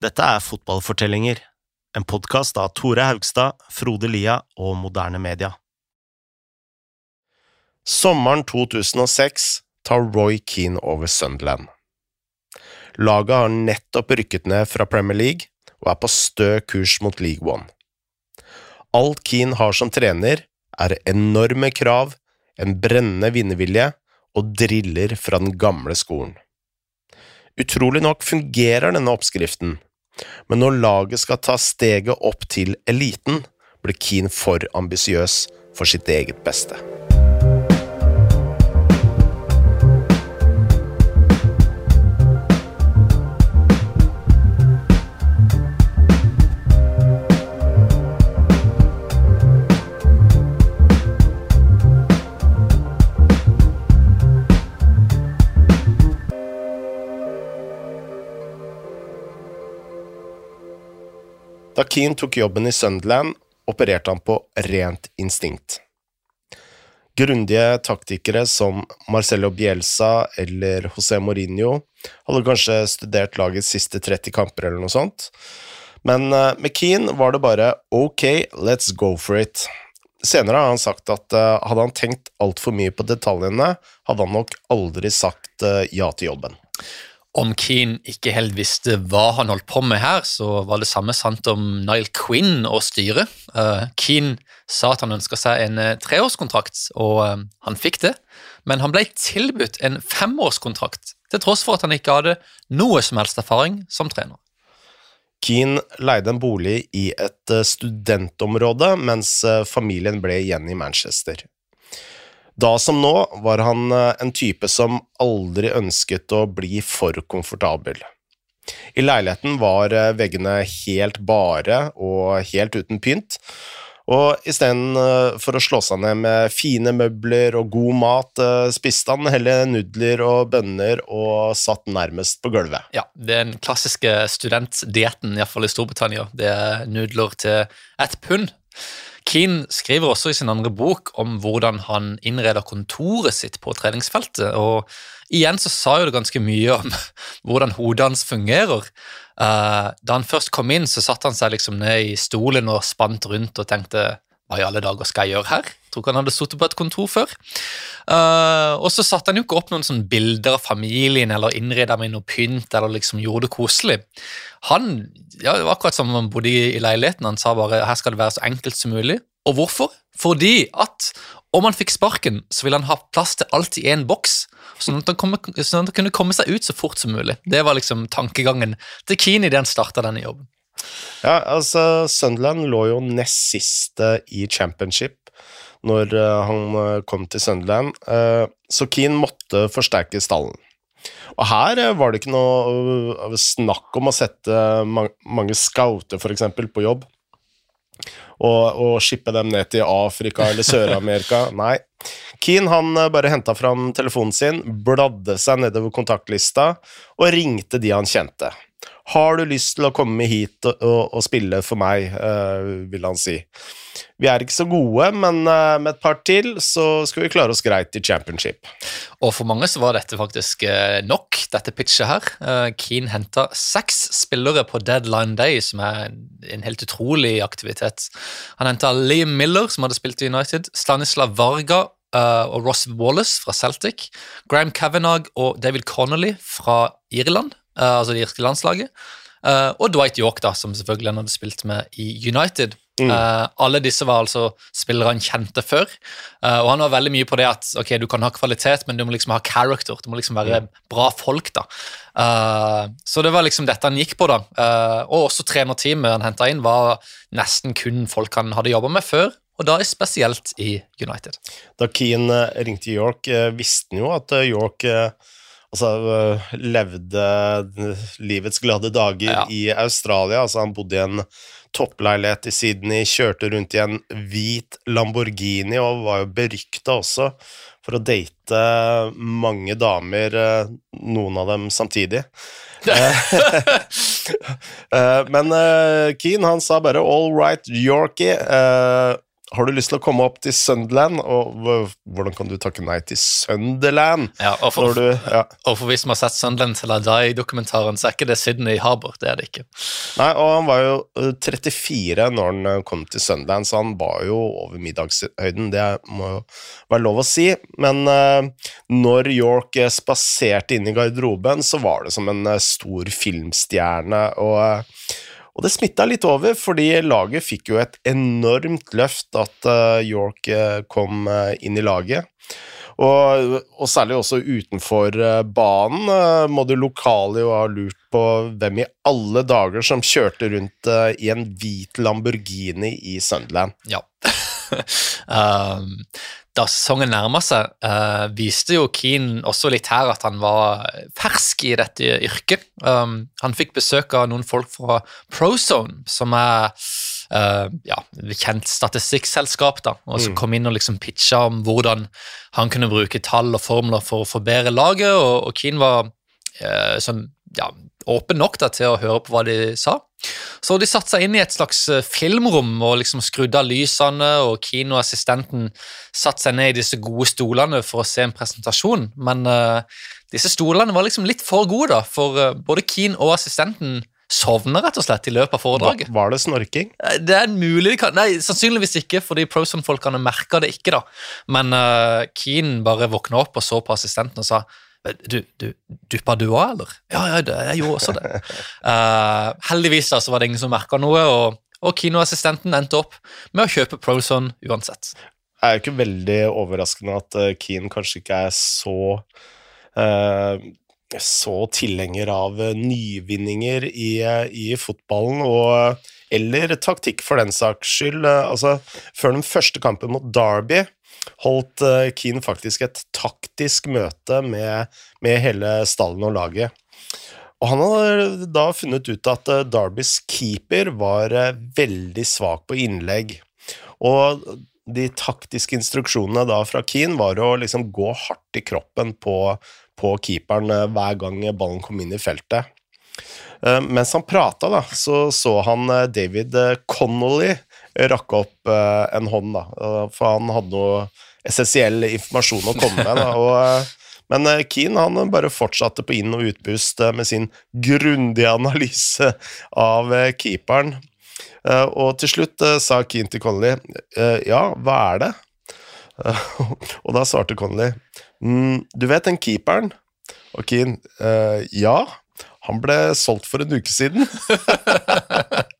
Dette er Fotballfortellinger, en podkast av Tore Haugstad, Frode Lia og Moderne Media. Sommeren 2006 tar Roy Keane over Sunderland. Laget har nettopp rykket ned fra Premier League og er på stø kurs mot League One. Alt Keane har som trener, er enorme krav, en brennende vinnervilje og driller fra den gamle skolen. Utrolig nok fungerer denne oppskriften, men når laget skal ta steget opp til eliten, blir Keane for ambisiøs for sitt eget beste. Da Keane tok jobben i Sunderland, opererte han på rent instinkt. Grundige taktikere som Marcelo Bielsa eller José Mourinho hadde kanskje studert lagets siste 30 kamper eller noe sånt, men eh, med Keane var det bare ok, let's go for it. Senere har han sagt at eh, hadde han tenkt altfor mye på detaljene, hadde han nok aldri sagt eh, ja til jobben. Om Keane ikke helt visste hva han holdt på med her, så var det samme sant om Nile Quinn og styret. Uh, Keane sa at han ønska seg en uh, treårskontrakt, og uh, han fikk det. Men han ble tilbudt en femårskontrakt, til tross for at han ikke hadde noe som helst erfaring som trener. Keane leide en bolig i et studentområde, mens familien ble igjen i Manchester. Da som nå var han en type som aldri ønsket å bli for komfortabel. I leiligheten var veggene helt bare og helt uten pynt, og istedenfor å slå seg ned med fine møbler og god mat, spiste han heller nudler og bønner og satt nærmest på gulvet. Ja, den klassiske studentdietten, iallfall i Storbritannia. Det er nudler til ett pund. Keane skriver også i sin andre bok om hvordan han innreder kontoret sitt på treningsfeltet. og Igjen så sa jo det ganske mye om hvordan hodet hans fungerer. Uh, da han først kom inn, så satte han seg liksom ned i stolen og spant rundt og tenkte hva i alle dager skal jeg gjøre her? Jeg tror ikke han hadde sittet på et kontor før. Uh, og så satte han jo ikke opp noen sånne bilder av familien eller innreda med noe pynt eller liksom gjorde det koselig. Han, ja, Det var akkurat som om han bodde i, leiligheten. Han sa bare her skal det være så enkelt som mulig. Og hvorfor? Fordi at om han fikk sparken, så ville han ha plass til alt i én boks, sånn at, han kom, sånn at han kunne komme seg ut så fort som mulig. Det var liksom tankegangen til Keane idet han starta denne jobben. Ja, altså, Sunderland lå jo nest siste i championship når uh, han kom til Sunderland, uh, så Keane måtte forsterke stallen. Og her var det ikke noe snakk om å sette mange scouter, f.eks., på jobb og, og shippe dem ned til Afrika eller Sør-Amerika. Nei. Keane han bare henta fram telefonen sin, bladde seg nedover kontaktlista og ringte de han kjente. Har du lyst til å komme hit og, og, og spille for meg, uh, vil han si. Vi er ikke så gode, men uh, med et par til så skal vi klare oss greit i championship. Og for mange så var dette faktisk uh, nok, dette pitchet her. Keane henta seks spillere på deadline day, som er en helt utrolig aktivitet. Han henta Liam Miller, som hadde spilt i United, Stanislav Varga og Ross Wallace fra Celtic, Graham Kavanagh og David Connolly fra Irland altså det irske landslaget. Uh, og Dwight York, da, som selvfølgelig han hadde spilt med i United. Mm. Uh, alle disse var altså spillere han kjente før. og han var veldig mye på det at ok, du kan ha kvalitet, men du må liksom ha character. Du må liksom være mm. bra folk. da. så det var liksom dette han gikk på. da. og også trenerteamet han henta inn, var nesten kun folk han hadde jobba med før. Og da spesielt i United. Da Keane ringte York, visste han jo at York altså, levde livets glade dager ja. i Australia. Altså, han bodde i en toppleilighet i Sydney, kjørte rundt i en hvit Lamborghini og var jo berykta også for å date mange damer, eh, noen av dem samtidig. Eh, men uh, Keane han sa bare 'all right, Yorkie'. Uh, har du lyst til å komme opp til Sunderland? Og hvordan kan du takke nei til Sunderland? Ja, og, for, du, ja. og for hvis man har sett Sunderland til I Die-dokumentaren, så er ikke det Sydney Harbour. Det er det ikke. Nei, og han var jo eh, 34 når han eh, kom til Sunderland, så han var jo over middagshøyden, det må jo være lov å si. Men uh, når York eh, spaserte inn i garderoben, så var det som en eh, stor filmstjerne, og, eh, og det smitta litt over, fordi laget fikk jo et enormt løft at eh, York eh, kom eh, inn i laget. Og, og særlig også utenfor banen må det lokale jo ha lurt på hvem i alle dager som kjørte rundt i en hvit Lamborghini i Sunderland. Ja. um, da sesongen nærma seg, eh, viste jo Keane også litt her at han var fersk i dette yrket. Um, han fikk besøk av noen folk fra Prozone, som er uh, ja, kjent statistikkselskap, da, og som kom inn og liksom pitcha om hvordan han kunne bruke tall og formler for å forbedre laget, og, og Keane var uh, sånn, ja, åpen nok da, til å høre på hva de sa. Så de satte seg inn i et slags eh, filmrom og liksom skrudde av lysene, og kinoassistenten satte seg ned i disse gode stolene for å se en presentasjon. Men uh, disse stolene var liksom litt for gode, da, for uh, både Keen og assistenten sovna rett og slett i løpet av foredraget. var det snorking? Det er mulig Nei, sannsynligvis ikke, fordi Proson-folkene merka det ikke, da. Men uh, Keen bare våkna opp og så på assistenten og sa du, du, duppa du òg, eller? Ja, ja, det, jeg gjorde også det. Uh, heldigvis da, så var det ingen som merka noe, og, og kinoassistenten endte opp med å kjøpe Prozone uansett. Det er jo ikke veldig overraskende at uh, Keane kanskje ikke er så uh, så tilhenger av eh, nyvinninger i, eh, i fotballen, og, eller taktikk for den saks skyld. Eh, altså, før den første kampen mot Derby holdt eh, Keane faktisk et taktisk møte med, med hele stallen og laget. Og han hadde da funnet ut at eh, Darbys keeper var eh, veldig svak på innlegg. Og de taktiske instruksjonene da fra Keane var å liksom gå hardt i kroppen på, på keeperen eh, hver gang ballen kom inn i feltet. Eh, Mens han prata, så så han eh, David eh, Connolly rakke opp eh, en hånd, da. Eh, For han hadde noe essensiell informasjon å komme med. Da, og, eh, men eh, Keane han bare fortsatte på inn- og utpust eh, med sin grundige analyse av keeperen. Og til slutt sa Keane til Connolly ja, hva er det? Og da svarte Connolly mm, du vet den keeperen? Og Keane «Eh, ja, han ble solgt for en uke siden.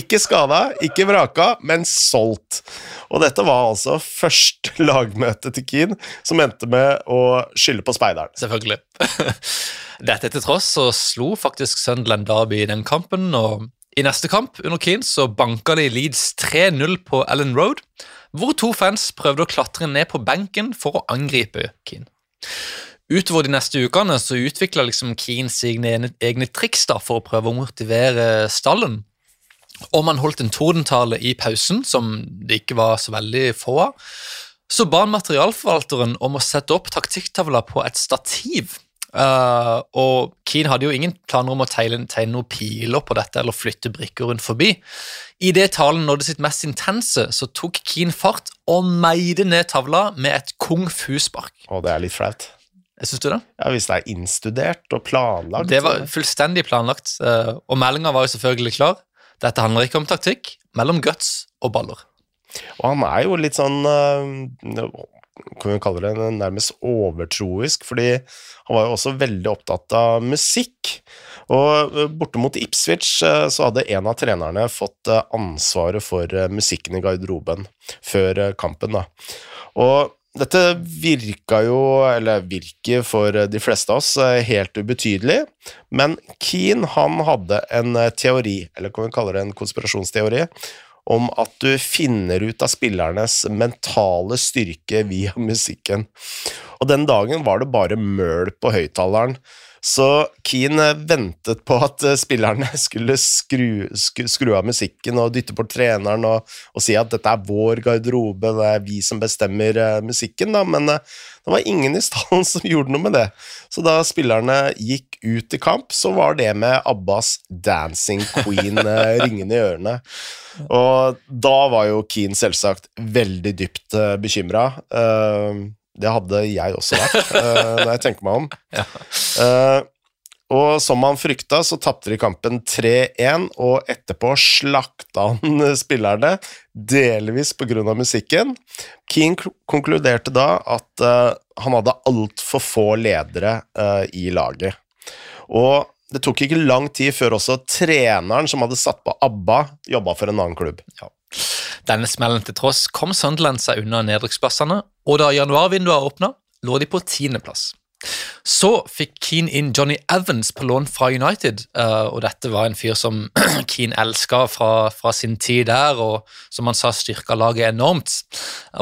ikke skada, ikke vraka, men solgt. Og dette var altså første lagmøte til Keane, som endte med å skylde på speideren. Selvfølgelig. Dette til tross så slo faktisk Sunderland Derby i den kampen, og i neste kamp under Keane så banka de Leeds 3-0 på Ellen Road, hvor to fans prøvde å klatre ned på benken for å angripe Keane. Utover de neste ukene så utvikla liksom Keane sine egne, triks da, for å prøve å motivere stallen. Og man holdt en tordentale i pausen, som det ikke var så veldig få av. Så ba han materialforvalteren om å sette opp taktikktavla på et stativ. Uh, og Keane hadde jo ingen planer om å tegne, tegne noen piler på dette eller flytte brikker rundt forbi. Idet talen nådde sitt mest intense, så tok Keane fart og meide ned tavla med et kung fu-spark. Og det er litt flaut. Syns du det? Ja, hvis det er innstudert og planlagt. Det var fullstendig planlagt, eh, og meldinga var jo selvfølgelig klar. Dette handler ikke om taktikk, mellom guts og baller. Og han er jo litt sånn eh, Kan vi kalle det nærmest overtroisk, fordi han var jo også veldig opptatt av musikk. Og eh, borte mot Ipswich eh, så hadde en av trenerne fått ansvaret for musikken i garderoben før kampen, da. Og dette virka jo, eller virker for de fleste av oss, eh, helt ubetydelig, men Keane han hadde en eh, teori, eller kan vi kalle det en konspirasjonsteori, om at du finner ut av spillernes mentale styrke via musikken. Og den dagen var det bare møl på høyttaleren, Så Keane ventet på at eh, spillerne skulle skru, skru, skru av musikken og dytte på treneren og, og, si at dette er vår garderobe, det er vi som bestemmer uh, musikken, da. Men uh, det var ingen i stallen som gjorde noe med det. Så da spillerne gikk ut i kamp, så var det med Abbas 'Dancing Queen' uh, ringende i ørene. Og da var jo Keane selvsagt veldig dypt bekymra. Det hadde jeg også vært, uh, når jeg tenker meg om. Ja. Uh, og som han frykta, så tapte de kampen 3-1, og etterpå slakta han spillerne, delvis pga. musikken. Keane konkluderte da at uh, han hadde altfor få ledere uh, i laget. Og det tok ikke lang tid før også treneren som hadde satt på ABBA, jobba for en annen klubb. Ja. Denne smellen til tross kom Sunderland seg unna nedrykksplassene, og da januarvinduet åpna, lå de på tiendeplass. Så fikk Keane inn Johnny Evans på lån fra United, uh, og dette var en fyr som Keane elska fra, fra, sin tid der, og som han sa styrka laget enormt.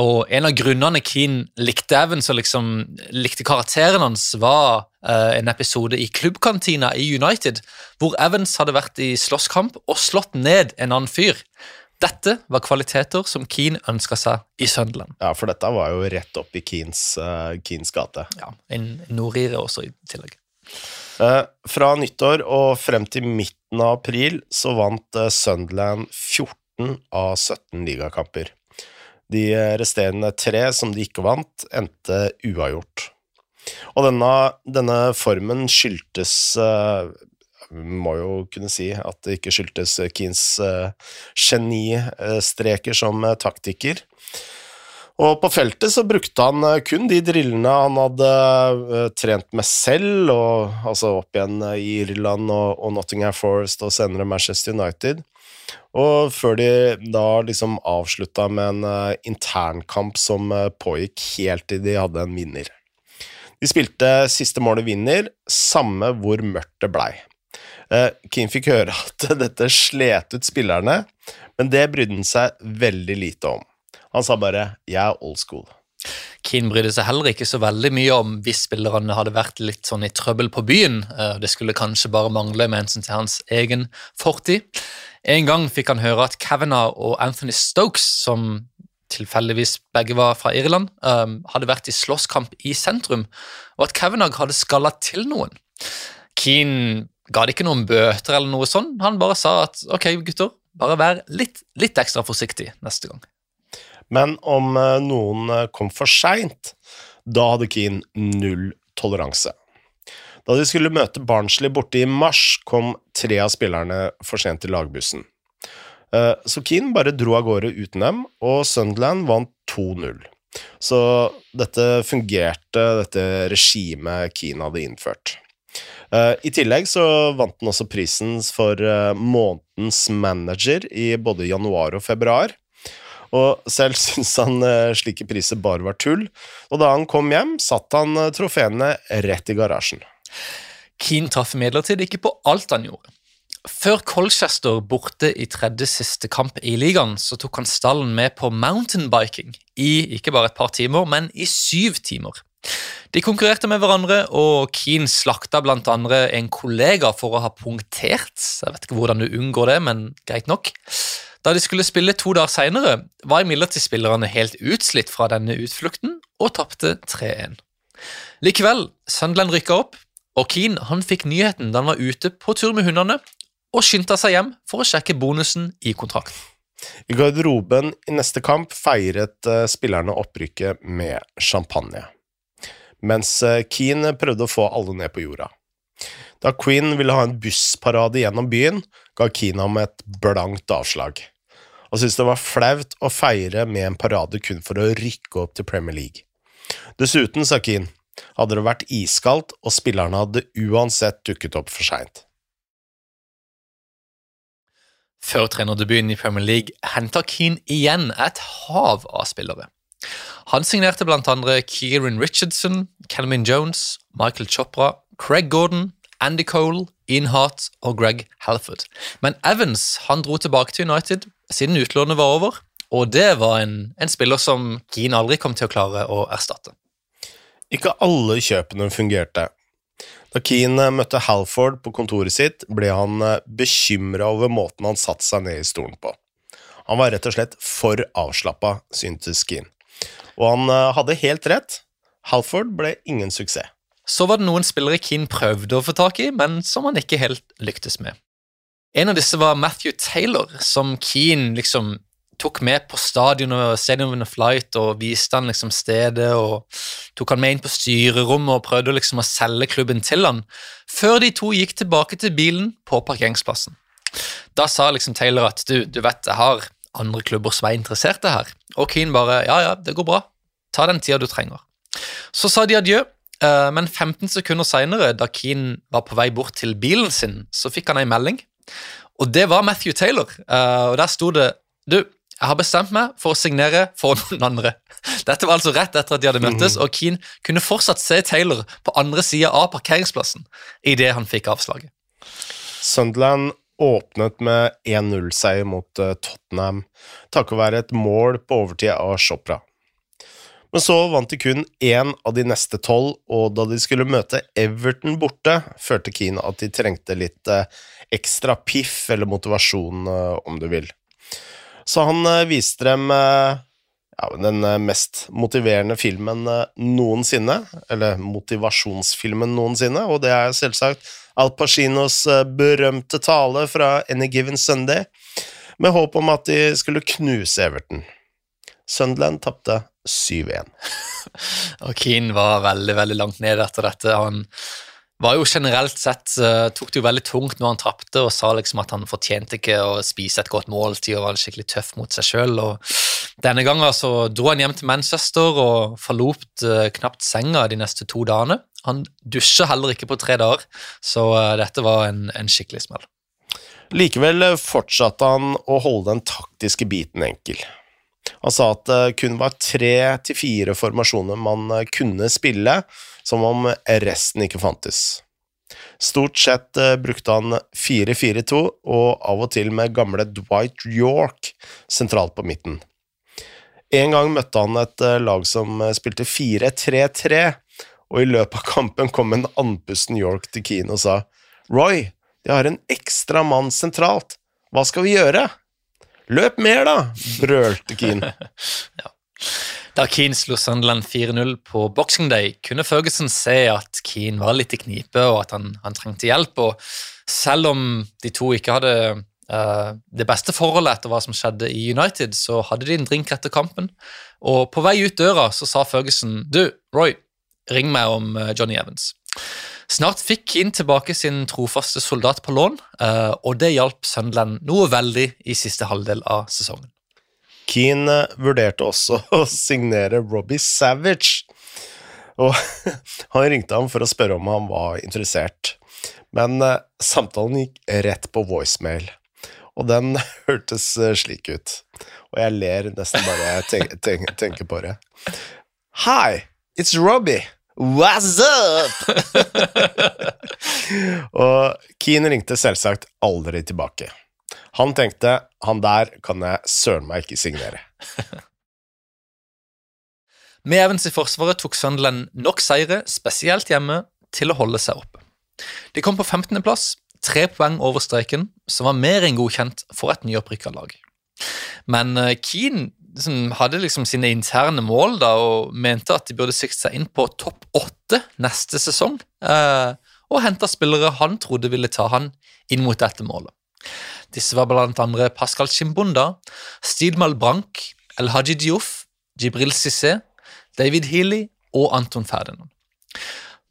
Og en av grunnene Keane likte Evans og liksom likte karakteren hans, var uh, en episode i klubbkantina i United, hvor Evans hadde vært i slåsskamp og slått ned en annen fyr. Dette var kvaliteter som Keane ønska seg i Sunderland. Ja, for dette var jo rett opp i Keens, uh, Keens gate. Ja, En nordirer også, i tillegg. Uh, fra nyttår og frem til midten av april så vant uh, Sunderland 14 av 17 ligakamper. De resterende tre som de ikke vant, endte uavgjort. Og denne, denne formen skyldtes uh, må jo kunne si at det ikke skyldtes Keanes uh, genistreker som uh, taktiker. Og på feltet så brukte han uh, kun de drillene han hadde trent med selv, og, altså opp igjen i Irland og, og Nottingham Forest og senere Manchester United. Og før de da liksom avslutta med en internkamp som pågikk helt til de hadde en vinner. De spilte siste målet vinner, samme hvor mørkt det blei. Eh, Keane fikk høre at dette slet ut spillerne, men det brydde han seg veldig lite om. Han sa bare 'jeg er old school'. Keane brydde seg heller ikke så veldig mye om hvis spillerne hadde vært litt sånn i trøbbel på byen. Eh, det skulle kanskje bare mangle med hensyn til hans egen fortid. En gang fikk han høre at Kavanagh og Anthony Stokes, som tilfeldigvis begge var fra Irland, eh, hadde vært i slåsskamp i sentrum, og at Kavanagh hadde skalla til noen. Keane ga det ikke noen bøter eller noe sånn. Han bare sa at ok, gutter, bare vær litt, litt ekstra forsiktig neste gang. Men om eh, noen eh, kom for seint, da hadde Keane null toleranse. Da de skulle møte Barnsley borte i mars, kom tre av spillerne for sent til lagbussen. Eh, så Keane bare dro av gårde uten dem, og Sunderland vant 2-0. Så dette fungerte, dette regimet Keane hadde innført. Uh, I tillegg så vant han også prisen for uh, månedens manager i både januar og februar. Og selv syntes han uh, slike priser bare var tull, og da han kom hjem, satt han trofeene rett i garasjen. Keane traff imidlertid ikke på alt han gjorde. Før Colchester borte i tredje siste kamp i ligaen, så tok han stallen med på mountainbiking i ikke bare et par timer, men i syv timer. De konkurrerte med hverandre, og Keane slakta bl.a. en kollega for å ha punktert. Jeg vet ikke hvordan du unngår det, men greit nok. Da de skulle spille to dager seinere, var imidlertid spillerne helt utslitt fra denne utflukten og tapte 3-1. Likevel, Sunderland rykka opp, og Keane han fikk nyheten da han var ute på tur med hundene, og skyndte seg hjem for å sjekke bonusen i kontrakten. I garderoben i neste kamp feiret eh, spillerne opprykket med champagne mens eh, Keane prøvde å få alle ned på jorda. Da Queen ville ha en bussparade gjennom byen, ga Keane ham et blankt avslag, og syntes det var flaut å feire med en parade kun for å rykke opp til Premier League. Dessuten, sa Keane, hadde det vært iskaldt, og spillerne hadde uansett dukket opp for seint. Før trenerdebuten i Premier League henter Keane igjen et hav av spillere. Han signerte andre Kieran Richardson, Kelvin Jones, Michael Chopra, Craig Gordon, Andy Cole, Ian Hart og Greg Halford. Men Evans han dro tilbake til United siden utlånet var over, og det var en, en spiller som Keane aldri kom til å klare å erstatte. Ikke alle kjøpene fungerte. Da Keane møtte Halford på kontoret sitt, ble han bekymra over måten han satte seg ned i stolen på. Han var rett og slett for avslappa, syntes Keane. Og han hadde helt rett. Halford ble ingen suksess. Så var det noen spillere Keane prøvde å få tak i, men som han ikke helt lyktes med. En av disse var Matthew Taylor, som Keane liksom tok med på stadion og Stadium of Flight og viste han liksom stedet og tok han med inn på styrerommet og prøvde liksom å selge klubben til han, før de to gikk tilbake til bilen på parkeringsplassen. Da sa liksom Taylor at du, du vet, jeg har andre klubber som er interesserte her. Og Keane bare ja, ja, det går bra, ta den tida du trenger. Så sa de adjø, eh, men 15 sekunder seinere, da Keane var på vei bort til bilen sin, så fikk han ei melding. Og det var Matthew Taylor, eh, og der sto det Du, jeg har bestemt meg for å signere for noen andre. Dette var altså rett etter at de hadde møttes, og Keane kunne fortsatt se Taylor på andre sida av parkeringsplassen idet han fikk avslaget. Sunderland åpnet med 1-0-seier mot eh, Tottenham takket være et mål på overtid av Chopra. Men så vant de kun én av de neste tolv, og da de skulle møte Everton borte, følte Keane at de trengte litt eh, ekstra piff eller motivasjon, eh, om du vil. Så han viste dem ja, den mest motiverende filmen noensinne, eller motivasjonsfilmen noensinne, og det er selvsagt Al Pacinos berømte tale fra Any Given Sunday, med håp om at de skulle knuse Everton. Sunderland tapte 7-1. og Keane var veldig veldig langt ned etter dette. Han var jo generelt sett uh, tok det jo veldig tungt når han tapte, og sa liksom at han fortjente ikke å spise et godt måltid og var skikkelig tøff mot seg sjøl. Denne gangen så dro han hjem til Manchester og forlot uh, knapt senga de neste to dagene. Han dusja heller ikke på tre dager, så uh, dette var en, en skikkelig smell. Likevel fortsatte han å holde den taktiske biten enkel. Han sa at det kun var tre til fire formasjoner man eh, kunne spille, som om resten ikke fantes. Stort sett eh, brukte han 4-4-2, og av og til med gamle Dwight York sentralt på midten. En gang møtte han et eh, lag som spilte 4-3-3, og i løpet av kampen kom en andpusten York til Keane og sa Roy, de har en ekstra mann sentralt, hva skal vi gjøre? Løp mer, da! brølte Keane. ja. Da Keane slo Sunderland 4-0 på Boxing Day, kunne Ferguson se at Keane var litt i knipe, og at han, han trengte hjelp. og Selv om de to ikke hadde uh, det beste forholdet etter hva som skjedde i United, så hadde de en drink etter kampen. Og på vei ut døra så sa Ferguson du, Roy, ring meg om uh, Johnny Evans. Snart fikk Keane tilbake sin trofaste soldat på lån, eh, og det hjalp Sunderland noe veldig i siste halvdel av sesongen. Keane vurderte også å signere Robbie Savage, og han ringte ham for å spørre om han var interessert, men eh, samtalen gikk rett på voicemail, og den hørtes eh, slik ut, og jeg ler nesten bare jeg tenker, tenker på det. Hi, it's Robbie. What's up?! og Keane ringte selvsagt aldri tilbake. Han tenkte han der kan jeg søren meg ikke signere. Med Evans i forsvaret tok Sunderland nok seire, spesielt hjemme, til å holde seg oppe. De kom på 15.-plass, tre poeng over streken, som var mer enn godkjent for et nyopprykka lag. Men eh, Keane hadde liksom sine interne mål da, og mente at de burde sikte seg inn på topp åtte neste sesong. Eh, og henta spillere han trodde ville ta han inn mot dette målet. Disse var blant andre Pascal Chimbunda, Stidmal Brank, El Haji Diouf, Jibril Cissé, David Healy og Anton Ferdinand.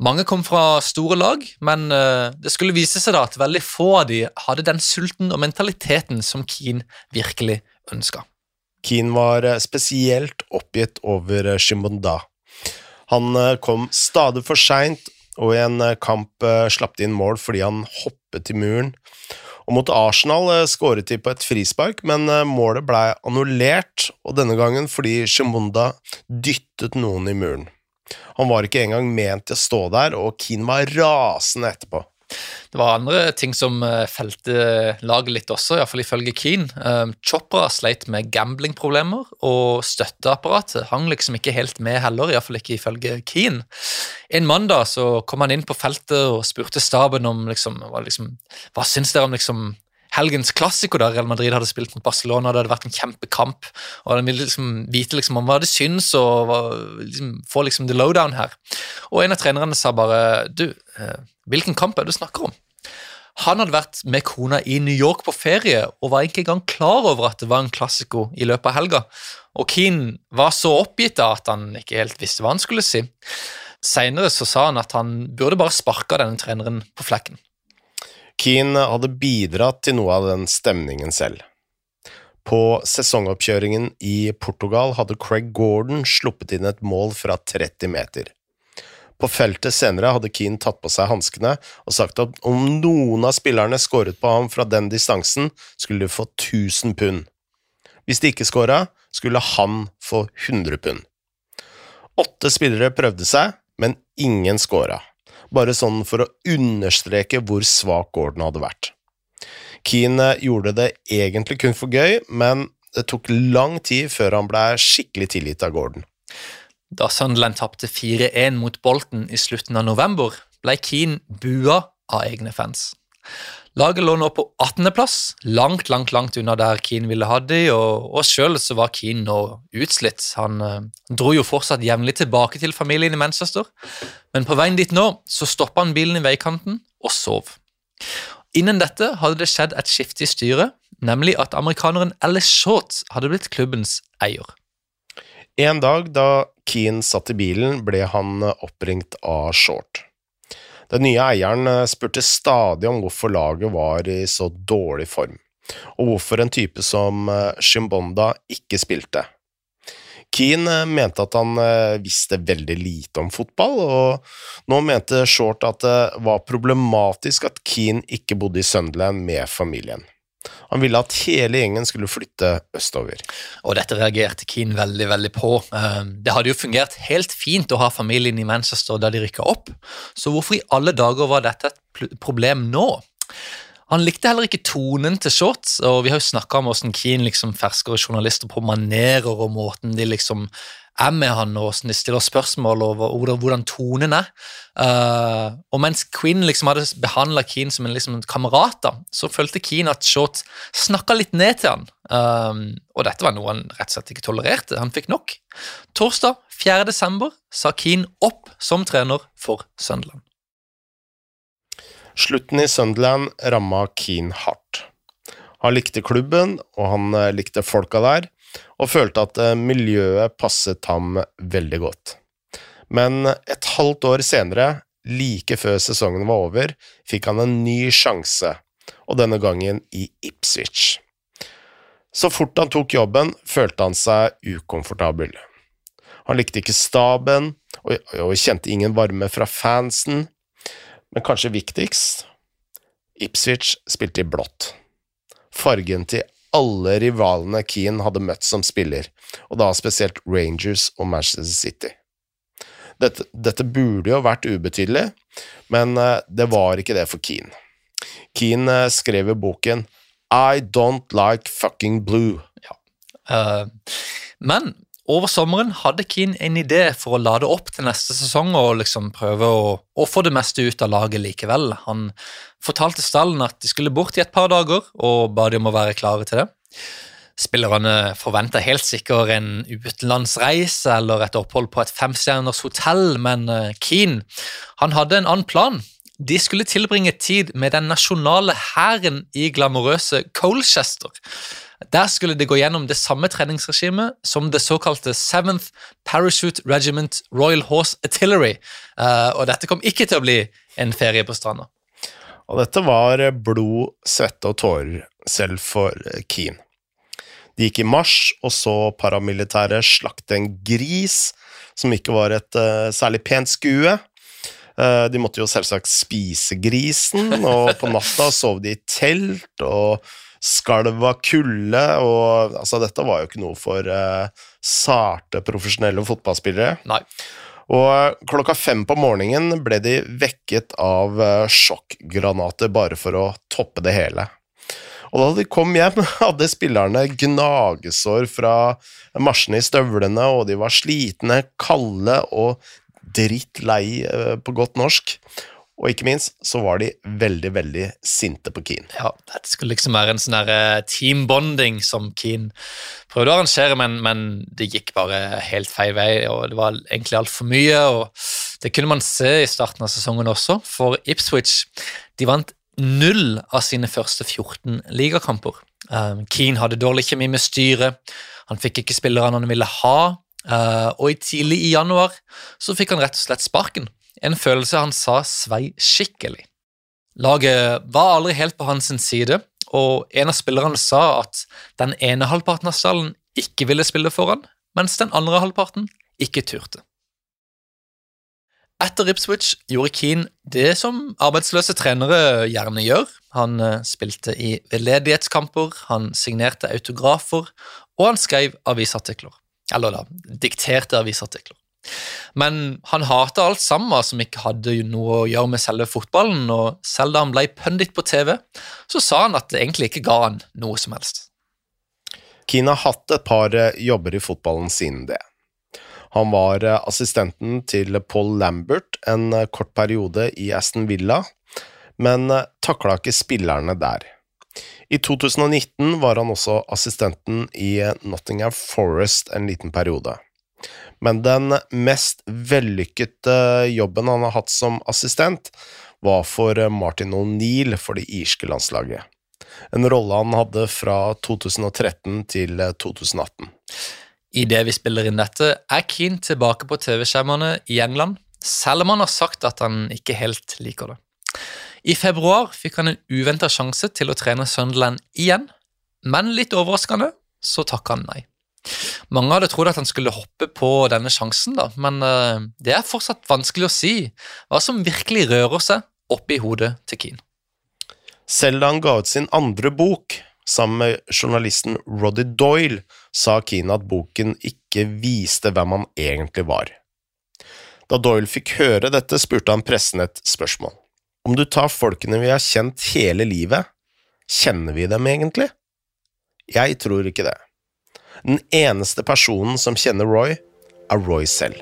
Mange kom fra store lag, men uh, det skulle vise seg da at veldig få av de hadde den sulten og mentaliteten som Keane virkelig ønska. Keane var eh, spesielt oppgitt over. Eh, han eh, kom stadig for seint, og i en kamp slapp de inn mål fordi han hoppet i muren. Og mot Arsenal skåret de på et frispark, men målet ble annullert, og denne gangen fordi Shimonda dyttet noen i muren. Han var ikke engang ment til å stå der, og Keane var rasende etterpå. Det var andre ting som eh, felte laget litt også, iallfall ifølge Keane. Um, Chopra sleit med gamblingproblemer, og støtteapparatet hang liksom ikke helt med heller, iallfall ikke ifølge Keane. En mandag så kom han inn på feltet og spurte staben om liksom, hva, liksom, hva syns dere om liksom helgens klassiko der Real Madrid hadde spilt mot Barcelona. Det hadde vært en kjempekamp. og Han ville liksom vite liksom om hva det syns, og hva, liksom, få liksom the lowdown her. Og En av trenerne sa bare Du, eh, hvilken kamp er det du snakker om? Han hadde vært med kona i New York på ferie og var ikke engang klar over at det var en klassiko i løpet av helga. Og Keane var så oppgitt av at han ikke helt visste hva han skulle si. Seinere sa han at han burde bare sparka denne treneren på flekken. Keane hadde bidratt til noe av den stemningen selv. På sesongoppkjøringen i Portugal hadde Craig Gordon sluppet inn et mål fra 30 meter. På feltet senere hadde Keane tatt på seg hanskene og sagt at om noen av spillerne skåret på ham fra den distansen, skulle de få 1000 pund. Hvis de ikke skåra, skulle han få 100 pund. Åtte spillere prøvde seg, men ingen skåra bare sånn for å understreke hvor svak Gordon hadde vært. Keane gjorde det egentlig kun for gøy, men det tok lang tid før han ble skikkelig tilgitt av Gordon. Da Sunderland tapte 4-1 mot Bolton i slutten av november, ble Keane bua av egne fans. Laget lå nå på 18.-plass, langt langt, langt unna der Keane ville ha de, og, og sjøl var Keane nå utslitt. Han eh, dro jo fortsatt jevnlig tilbake til familien i Manchester, men på veien dit nå så stoppa han bilen i veikanten og sov. Innen dette hadde det skjedd et skifte i styret, nemlig at amerikaneren Alice Short hadde blitt klubbens eier. En dag da Keane satt i bilen, ble han oppringt av Short. Den nye eieren eh, spurte stadig om hvorfor laget var i så dårlig form, og hvorfor en type som eh, Shimbonda ikke spilte. Keane eh, mente at han visste veldig lite om fotball, og nå mente Short at det var problematisk at Keane ikke bodde i Sunderland med familien. Han ville at hele gjengen skulle flytte østover. Og dette reagerte Keane veldig veldig på. Ehm, det hadde jo fungert helt fint å ha familien i Manchester da de rykka opp, så hvorfor i alle dager var dette et problem nå? Han likte heller ikke tonen til Shorts, og vi har jo snakka om hvordan Keane liksom fersker journalister på manerer og måten de liksom er med han, og stiller spørsmål over hvordan tonen er. Uh, og mens Quinn liksom hadde behandla Keane som en, liksom, kamerat, da, så følte Keane at Short snakka litt ned til han. Um, og dette var noe han rett og slett ikke tolererte. Han fikk nok. Torsdag 4. desember sa Keane opp som trener for Sunderland. Slutten i Sunderland ramma Keane hardt. Han likte klubben, og han eh, likte folka der, og følte at eh, miljøet passet ham veldig godt. Men et halvt år senere, like før sesongen var over, fikk han en ny sjanse, og denne gangen i Ipswich. Så fort han tok jobben, følte han seg ukomfortabel. Han likte ikke staben, og, kjente ingen varme fra fansen, men kanskje viktigst, Ipswich spilte i blått. Fargen til alle rivalene Keane hadde møtt som spiller, og da spesielt Rangers og Manchester City. Dette, dette burde jo vært ubetydelig, men eh, det var ikke det for Keane. Keane eh, skrev i boken I don't like fucking blue. Ja. Uh, men over sommeren hadde Keane en idé for å lade opp til neste sesong og liksom prøve å, å, få det meste ut av laget likevel. Han fortalte stallen at de skulle bort i et par dager, og ba de om å være klare til det. Spillerne forventa helt sikkert en utenlandsreise eller et opphold på et femstjerners hotell, men eh, Keane han hadde en annen plan. De skulle tilbringe tid med den nasjonale hæren i glamorøse Colchester. Der skulle det gå gjennom det samme treningsregimet som det såkalte 7th Parachute Regiment Royal Horse Artillery, uh, og dette kom ikke til å bli en ferie på stranda. Og dette var blod, svette og tårer, selv for Keane. De gikk i marsj og så paramilitære slakte en gris, som ikke var et uh, særlig pent skue. Uh, de måtte jo selvsagt spise grisen, og på natta sov de i telt, og skalv av kulde, og altså, dette var jo ikke noe for uh, sarte, profesjonelle fotballspillere. Nei. Og klokka fem på morgenen ble de vekket av uh, sjokkgranater bare for å toppe det hele. Og da de kom hjem, hadde spillerne gnagesår fra marsjene i støvlene, og de var slitne, kalde og drittlei eh, på godt norsk. Og ikke minst så var de veldig, veldig sinte på Keen. Ja, Det skulle liksom være en sånn eh, teambonding som Keen prøvde å arrangere, men, men, det gikk bare helt feil vei, og det var egentlig altfor mye. og Det kunne man se i starten av sesongen også, for Ipswich de vant null av sine første 14 ligakamper. Um, Keane hadde dårlig kjemi med styret, han fikk ikke spillerne han ville ha, uh, og tidlig i januar så fikk han rett og slett sparken. En følelse han sa svei skikkelig. Laget var aldri helt på hans side, og en av spillerne sa at den ene halvparten av stallen ikke ville spille foran, mens den andre halvparten ikke turte. Etter Ipswich gjorde Keane det som arbeidsløse trenere gjerne gjør. Han eh, spilte i veldedighetskamper, han signerte autografer, og han skrev avisartikler. Eller da, dikterte avisartikler. Men han hata alt sammen som ikke hadde noe å gjøre med selve fotballen, og selv da han ble pundit på TV, så sa han at det egentlig ikke ga han noe som helst. Keane har hatt et par eh, jobber i fotballen siden det. Han var eh, assistenten til Paul Lambert en eh, kort periode i Aston Villa, men takla ikke spillerne der. I 2019 var han også assistenten i Nottingham Forest en liten periode. Men den mest vellykkede jobben han har hatt som assistent, var for Martin O'Neill for det irske landslaget. En rolle han hadde fra 2013 til 2018. I det vi spiller inn dette, er Keane tilbake på TV-skjermene i England, selv om han har sagt at han ikke helt liker det. I februar fikk han en uventa sjanse til å trene Sunderland igjen, men litt overraskende så takka han nei. Mange hadde trodd at han skulle hoppe på denne sjansen, da, men uh, det er fortsatt vanskelig å si hva som virkelig rører seg oppi hodet til Keane. Selv da han ga ut sin andre bok, sammen med journalisten Roddy Doyle, sa Keane at boken ikke viste hvem han egentlig var. Da Doyle fikk høre dette, spurte han pressen et spørsmål. Om du tar folkene vi har kjent hele livet, kjenner vi dem egentlig? Jeg tror ikke det. Den eneste personen som kjenner Roy, er Roy selv.